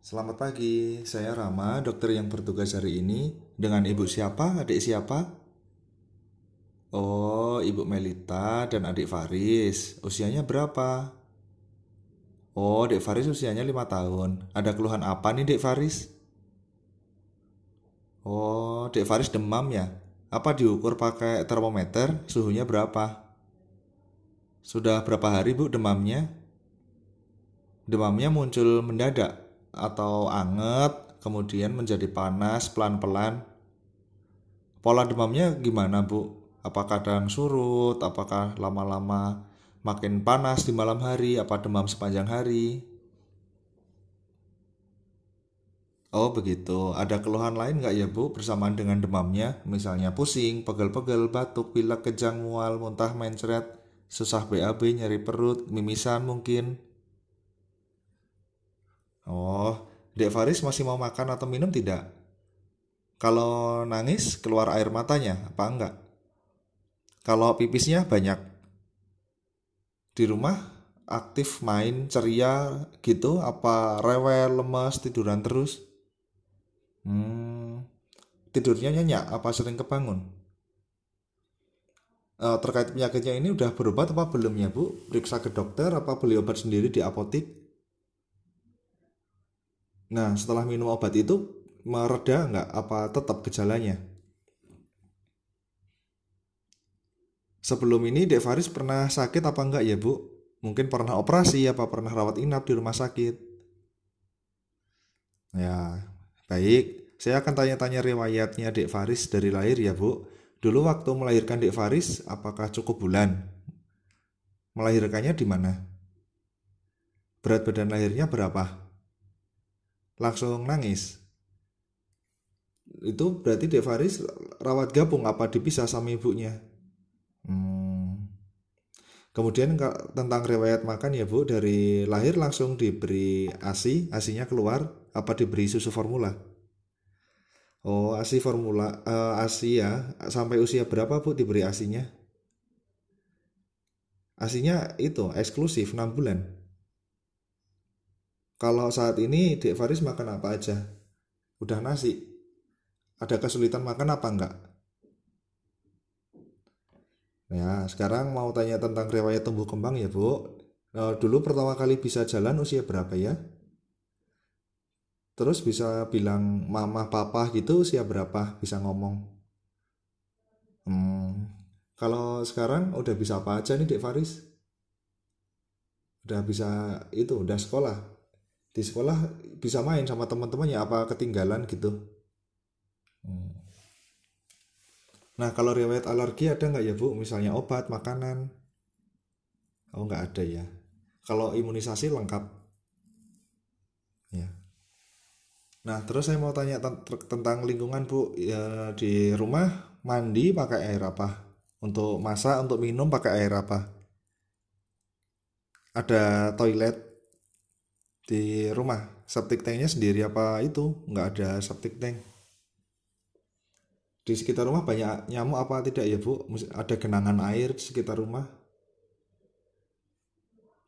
Selamat pagi, saya Rama, dokter yang bertugas hari ini. Dengan ibu siapa? Adik siapa? Oh, ibu Melita dan adik Faris. Usianya berapa? Oh, adik Faris usianya 5 tahun. Ada keluhan apa nih, Dek Faris? Oh, Dek Faris demam ya? Apa diukur pakai termometer? Suhunya berapa? Sudah berapa hari, Bu, demamnya? Demamnya muncul mendadak atau anget, kemudian menjadi panas pelan-pelan. Pola demamnya gimana, Bu? Apakah kadang surut? Apakah lama-lama makin panas di malam hari? Apa demam sepanjang hari? Oh begitu, ada keluhan lain nggak ya Bu bersamaan dengan demamnya? Misalnya pusing, pegel-pegel, batuk, pilek, kejang, mual, muntah, mencret, susah BAB, nyeri perut, mimisan mungkin. Oh, Dek Faris masih mau makan atau minum tidak? Kalau nangis keluar air matanya, apa enggak? Kalau pipisnya banyak. Di rumah aktif main ceria gitu apa rewel lemas tiduran terus? Hmm, tidurnya nyenyak apa sering kebangun? Uh, terkait penyakitnya ini udah berobat apa belum ya bu? Periksa ke dokter apa beli obat sendiri di apotik? Nah, setelah minum obat itu mereda nggak? Apa tetap gejalanya? Sebelum ini Dek Faris pernah sakit apa enggak ya Bu? Mungkin pernah operasi apa pernah rawat inap di rumah sakit? Ya, baik. Saya akan tanya-tanya riwayatnya Dek Faris dari lahir ya Bu. Dulu waktu melahirkan Dek Faris, apakah cukup bulan? Melahirkannya di mana? Berat badan lahirnya berapa? Langsung nangis. Itu berarti Dek Faris rawat gabung apa dipisah sama ibunya? Hmm. kemudian tentang riwayat makan ya bu dari lahir langsung diberi asi asinya keluar apa diberi susu formula? Oh asi formula uh, asi ya sampai usia berapa bu diberi asinya? Asinya itu eksklusif 6 bulan kalau saat ini Dek Faris makan apa aja? Udah nasi. Ada kesulitan makan apa enggak? Ya, sekarang mau tanya tentang riwayat tumbuh kembang ya, Bu. Nah, dulu pertama kali bisa jalan usia berapa ya? Terus bisa bilang mama, papa gitu usia berapa? Bisa ngomong. Hmm, kalau sekarang udah bisa apa aja nih Dek Faris? Udah bisa itu, udah sekolah di sekolah bisa main sama teman-temannya apa ketinggalan gitu. Hmm. nah kalau riwayat alergi ada nggak ya bu? Misalnya obat makanan? Oh nggak ada ya. Kalau imunisasi lengkap. Ya. Nah terus saya mau tanya tentang lingkungan bu. Ya di rumah mandi pakai air apa? Untuk masak untuk minum pakai air apa? Ada toilet di rumah. Septic tanknya sendiri apa itu? Nggak ada septic tank. Di sekitar rumah banyak nyamuk apa tidak ya bu? Ada genangan air di sekitar rumah.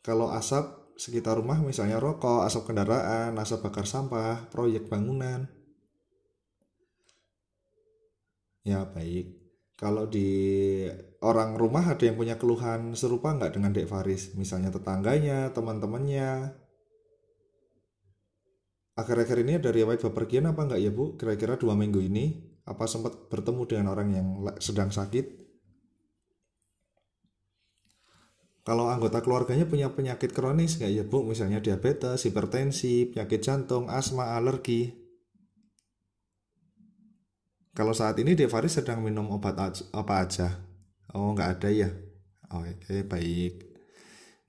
Kalau asap sekitar rumah misalnya rokok asap kendaraan asap bakar sampah proyek bangunan. Ya baik. Kalau di orang rumah ada yang punya keluhan serupa nggak dengan Dek Faris? Misalnya tetangganya teman-temannya akhir-akhir ini ada riwayat bepergian apa enggak ya Bu? Kira-kira dua minggu ini apa sempat bertemu dengan orang yang sedang sakit? Kalau anggota keluarganya punya penyakit kronis nggak ya Bu? Misalnya diabetes, hipertensi, penyakit jantung, asma, alergi. Kalau saat ini Devaris sedang minum obat apa aja? Oh nggak ada ya? Oke baik.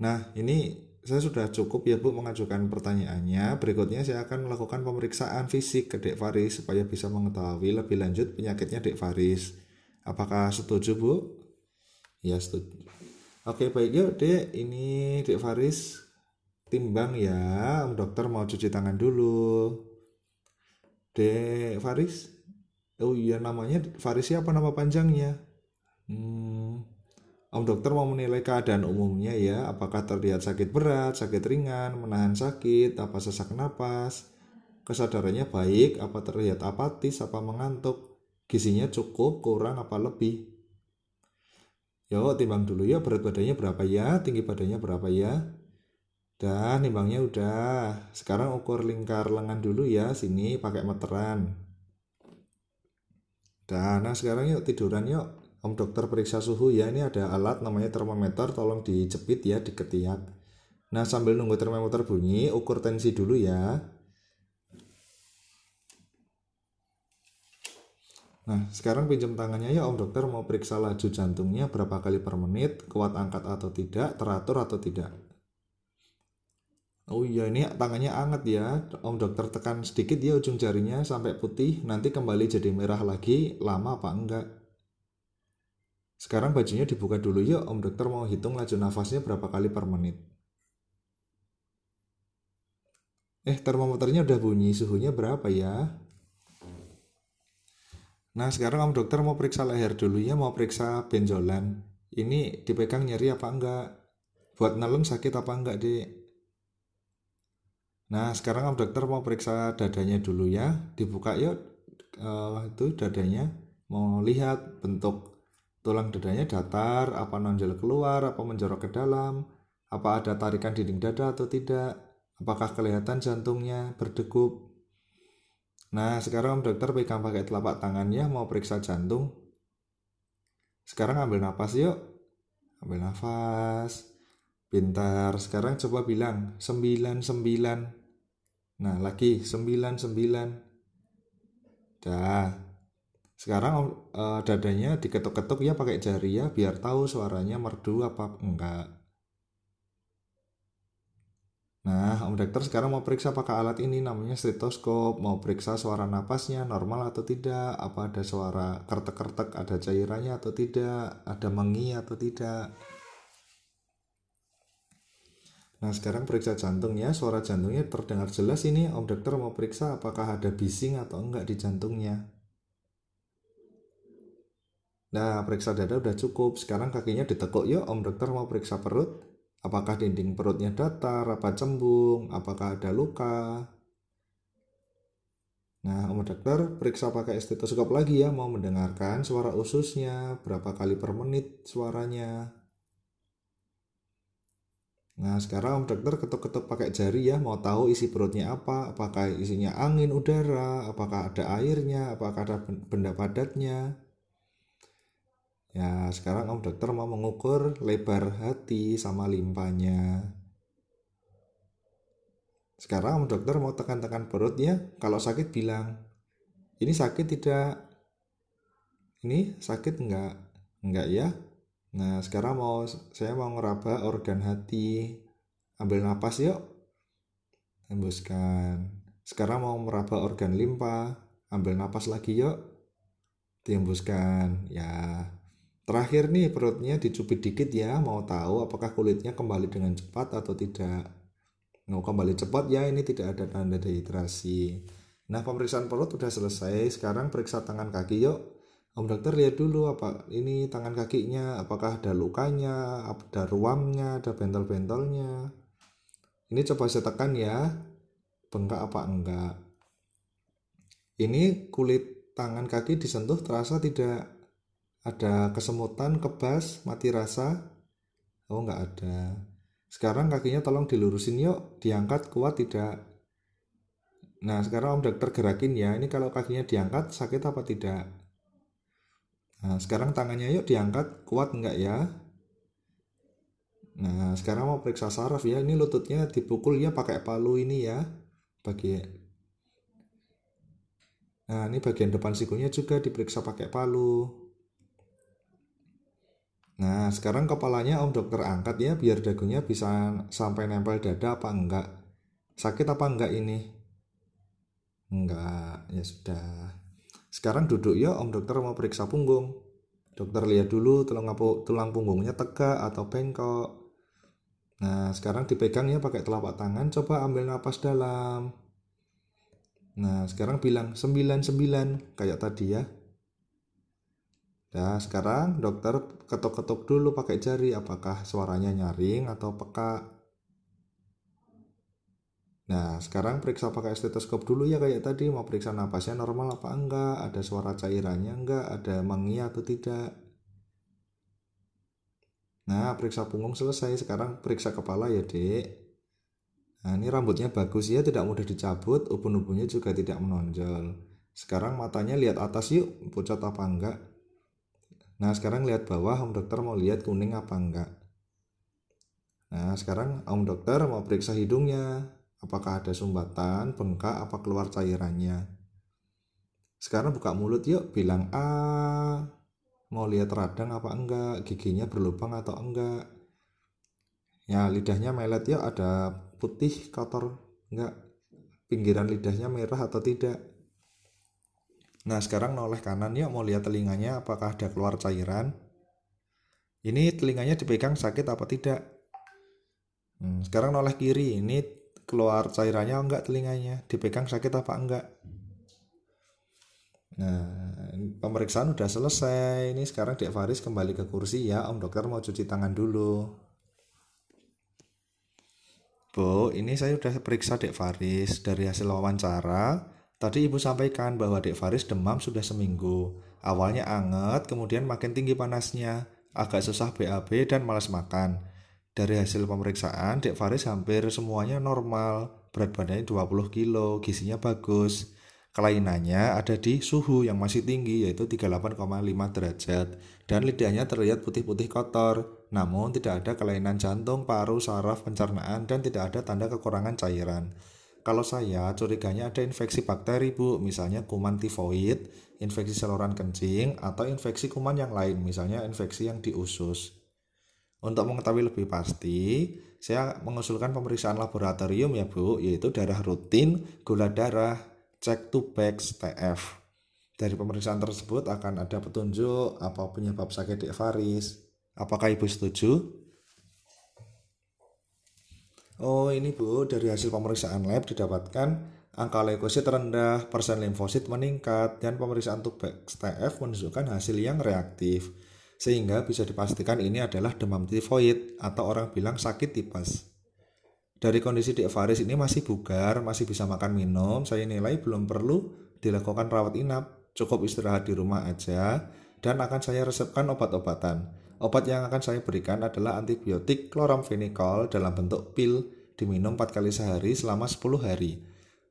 Nah ini saya sudah cukup ya Bu mengajukan pertanyaannya. Berikutnya saya akan melakukan pemeriksaan fisik ke Dek Faris supaya bisa mengetahui lebih lanjut penyakitnya Dek Faris. Apakah setuju Bu? Ya setuju. Oke baik yuk Dek, ini Dek Faris timbang ya. Om dokter mau cuci tangan dulu. Dek Faris? Oh iya namanya Faris siapa nama panjangnya? Hmm, Om dokter mau menilai keadaan umumnya ya, apakah terlihat sakit berat, sakit ringan, menahan sakit, apa sesak napas, kesadarannya baik, apa terlihat apatis, apa mengantuk, gizinya cukup, kurang, apa lebih. Yo, timbang dulu ya berat badannya berapa ya, tinggi badannya berapa ya. Dan timbangnya udah. Sekarang ukur lingkar lengan dulu ya, sini pakai meteran. Dan nah sekarang yuk tiduran yuk. Om dokter periksa suhu ya, ini ada alat namanya termometer, tolong dijepit ya di ketiak. Nah sambil nunggu termometer bunyi, ukur tensi dulu ya. Nah, sekarang pinjam tangannya ya Om Dokter mau periksa laju jantungnya berapa kali per menit, kuat angkat atau tidak, teratur atau tidak. Oh iya ini tangannya anget ya, Om Dokter tekan sedikit ya ujung jarinya sampai putih, nanti kembali jadi merah lagi, lama apa enggak? Sekarang bajunya dibuka dulu yuk, Om Dokter mau hitung laju nafasnya berapa kali per menit. Eh, termometernya udah bunyi, suhunya berapa ya? Nah sekarang om dokter mau periksa leher dulu ya, mau periksa benjolan. Ini dipegang nyeri apa enggak? Buat nelen sakit apa enggak dek? Nah sekarang om dokter mau periksa dadanya dulu ya, dibuka yuk uh, itu dadanya. Mau lihat bentuk tulang dadanya datar, apa nonjol keluar, apa menjorok ke dalam, apa ada tarikan dinding dada atau tidak, apakah kelihatan jantungnya berdegup, Nah, sekarang Dokter pegang pakai telapak tangannya mau periksa jantung. Sekarang ambil nafas yuk. Ambil nafas. Pintar. Sekarang coba bilang 99. Nah, lagi 99. Dah. Sekarang uh, dadanya diketuk-ketuk ya pakai jari ya biar tahu suaranya merdu apa enggak. Nah, Om Dokter sekarang mau periksa pakai alat ini namanya stetoskop, mau periksa suara napasnya normal atau tidak, apa ada suara kertek-kertek, ada cairannya atau tidak, ada mengi atau tidak. Nah, sekarang periksa jantungnya, suara jantungnya terdengar jelas ini. Om Dokter mau periksa apakah ada bising atau enggak di jantungnya. Nah, periksa dada udah cukup. Sekarang kakinya ditekuk yuk. Om Dokter mau periksa perut. Apakah dinding perutnya datar, apa cembung, apakah ada luka. Nah, Om Dokter periksa pakai stetoskop lagi ya, mau mendengarkan suara ususnya, berapa kali per menit suaranya. Nah, sekarang Om Dokter ketuk-ketuk pakai jari ya, mau tahu isi perutnya apa, apakah isinya angin, udara, apakah ada airnya, apakah ada benda padatnya. Ya, sekarang Om Dokter mau mengukur lebar hati sama limpanya. Sekarang Om Dokter mau tekan-tekan perut ya. Kalau sakit bilang, ini sakit tidak? Ini sakit enggak? Enggak ya? Nah, sekarang mau saya mau ngeraba organ hati. Ambil napas yuk. Hembuskan. Sekarang mau meraba organ limpa. Ambil napas lagi yuk. Dihembuskan. Ya, Terakhir nih perutnya dicubit dikit ya, mau tahu apakah kulitnya kembali dengan cepat atau tidak. Mau kembali cepat ya, ini tidak ada tanda dehidrasi. Nah pemeriksaan perut sudah selesai, sekarang periksa tangan kaki yuk. Om dokter lihat dulu apa ini tangan kakinya, apakah ada lukanya, ada ruamnya, ada bentol-bentolnya. Ini coba saya tekan ya, bengkak apa enggak. Ini kulit tangan kaki disentuh terasa tidak ada kesemutan, kebas, mati rasa? Oh, nggak ada. Sekarang kakinya tolong dilurusin yuk, diangkat kuat tidak? Nah, sekarang Om Dokter gerakin ya. Ini kalau kakinya diangkat sakit apa tidak? Nah, sekarang tangannya yuk diangkat, kuat enggak ya? Nah, sekarang mau periksa saraf ya. Ini lututnya dipukul ya pakai palu ini ya. Bagi Nah, ini bagian depan sikunya juga diperiksa pakai palu. Nah, sekarang kepalanya Om Dokter angkat ya biar dagunya bisa sampai nempel dada apa enggak. Sakit apa enggak ini? Enggak, ya sudah. Sekarang duduk ya Om Dokter mau periksa punggung. Dokter lihat dulu tulang tulang punggungnya tegak atau bengkok. Nah, sekarang dipegang ya pakai telapak tangan, coba ambil napas dalam. Nah, sekarang bilang 99 kayak tadi ya. Ya, sekarang dokter ketuk-ketuk dulu pakai jari apakah suaranya nyaring atau peka. Nah, sekarang periksa pakai stetoskop dulu ya kayak tadi, mau periksa napasnya normal apa enggak, ada suara cairannya enggak, ada mengia atau tidak. Nah, periksa punggung selesai, sekarang periksa kepala ya, Dek. Nah, ini rambutnya bagus ya, tidak mudah dicabut, ubun-ubunnya juga tidak menonjol. Sekarang matanya lihat atas yuk, pucat apa enggak. Nah, sekarang lihat bawah, Om Dokter mau lihat kuning apa enggak. Nah, sekarang Om Dokter mau periksa hidungnya. Apakah ada sumbatan, bengkak, apa keluar cairannya. Sekarang buka mulut yuk, bilang A. Mau lihat radang apa enggak, giginya berlubang atau enggak. Ya, lidahnya melet yuk, ada putih, kotor, enggak. Pinggiran lidahnya merah atau tidak. Nah, sekarang noleh kanan yuk, mau lihat telinganya apakah ada keluar cairan. Ini telinganya dipegang sakit apa tidak. Hmm, sekarang noleh kiri, ini keluar cairannya enggak telinganya, dipegang sakit apa enggak. Nah, pemeriksaan udah selesai. Ini sekarang Dek Faris kembali ke kursi ya. Om dokter mau cuci tangan dulu. Bu, ini saya udah periksa Dek Faris dari hasil wawancara. Tadi ibu sampaikan bahwa Dek Faris demam sudah seminggu. Awalnya anget, kemudian makin tinggi panasnya, agak susah BAB dan malas makan. Dari hasil pemeriksaan, Dek Faris hampir semuanya normal, berat badannya 20 kilo, gizinya bagus. Kelainannya ada di suhu yang masih tinggi yaitu 38,5 derajat dan lidahnya terlihat putih-putih kotor. Namun tidak ada kelainan jantung, paru, saraf, pencernaan dan tidak ada tanda kekurangan cairan. Kalau saya curiganya ada infeksi bakteri bu, misalnya kuman tifoid, infeksi saluran kencing, atau infeksi kuman yang lain, misalnya infeksi yang di usus. Untuk mengetahui lebih pasti, saya mengusulkan pemeriksaan laboratorium ya bu, yaitu darah rutin, gula darah, cek bags TF. Dari pemeriksaan tersebut akan ada petunjuk apa penyebab sakit di varis. Apakah ibu setuju? Oh ini bu, dari hasil pemeriksaan lab didapatkan angka leukosit rendah, persen limfosit meningkat, dan pemeriksaan Tubex TF menunjukkan hasil yang reaktif. Sehingga bisa dipastikan ini adalah demam tifoid atau orang bilang sakit tipes. Dari kondisi di Evaris ini masih bugar, masih bisa makan minum, saya nilai belum perlu dilakukan rawat inap, cukup istirahat di rumah aja, dan akan saya resepkan obat-obatan. Obat yang akan saya berikan adalah antibiotik chloramphenicol dalam bentuk pil diminum 4 kali sehari selama 10 hari.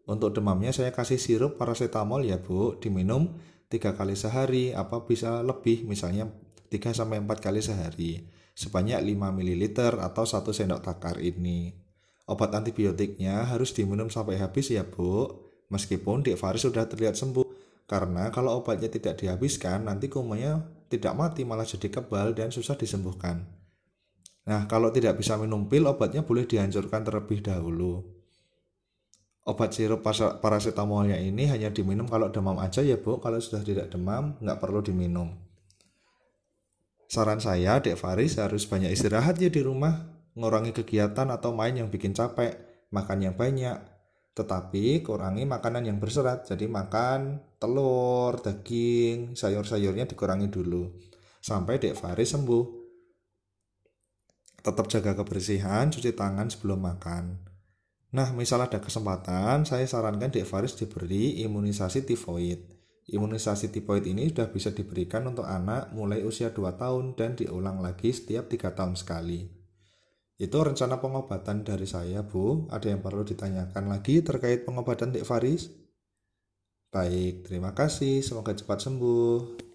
Untuk demamnya saya kasih sirup paracetamol ya Bu, diminum 3 kali sehari apa bisa lebih misalnya 3 sampai 4 kali sehari sebanyak 5 ml atau 1 sendok takar ini. Obat antibiotiknya harus diminum sampai habis ya Bu, meskipun Dek Faris sudah terlihat sembuh. Karena kalau obatnya tidak dihabiskan, nanti kumannya tidak mati malah jadi kebal dan susah disembuhkan. Nah, kalau tidak bisa minum pil, obatnya boleh dihancurkan terlebih dahulu. Obat sirup paracetamolnya ini hanya diminum kalau demam aja ya bu, kalau sudah tidak demam nggak perlu diminum. Saran saya, Dek Faris harus banyak istirahat ya di rumah, ngurangi kegiatan atau main yang bikin capek, makan yang banyak, tetapi kurangi makanan yang berserat. Jadi makan telur daging sayur-sayurnya dikurangi dulu. Sampai dek Faris sembuh. Tetap jaga kebersihan cuci tangan sebelum makan. Nah misal ada kesempatan saya sarankan dek Faris diberi imunisasi tifoid. Imunisasi tifoid ini sudah bisa diberikan untuk anak mulai usia 2 tahun dan diulang lagi setiap tiga tahun sekali itu rencana pengobatan dari saya, Bu. Ada yang perlu ditanyakan lagi terkait pengobatan Dek Faris? Baik, terima kasih. Semoga cepat sembuh.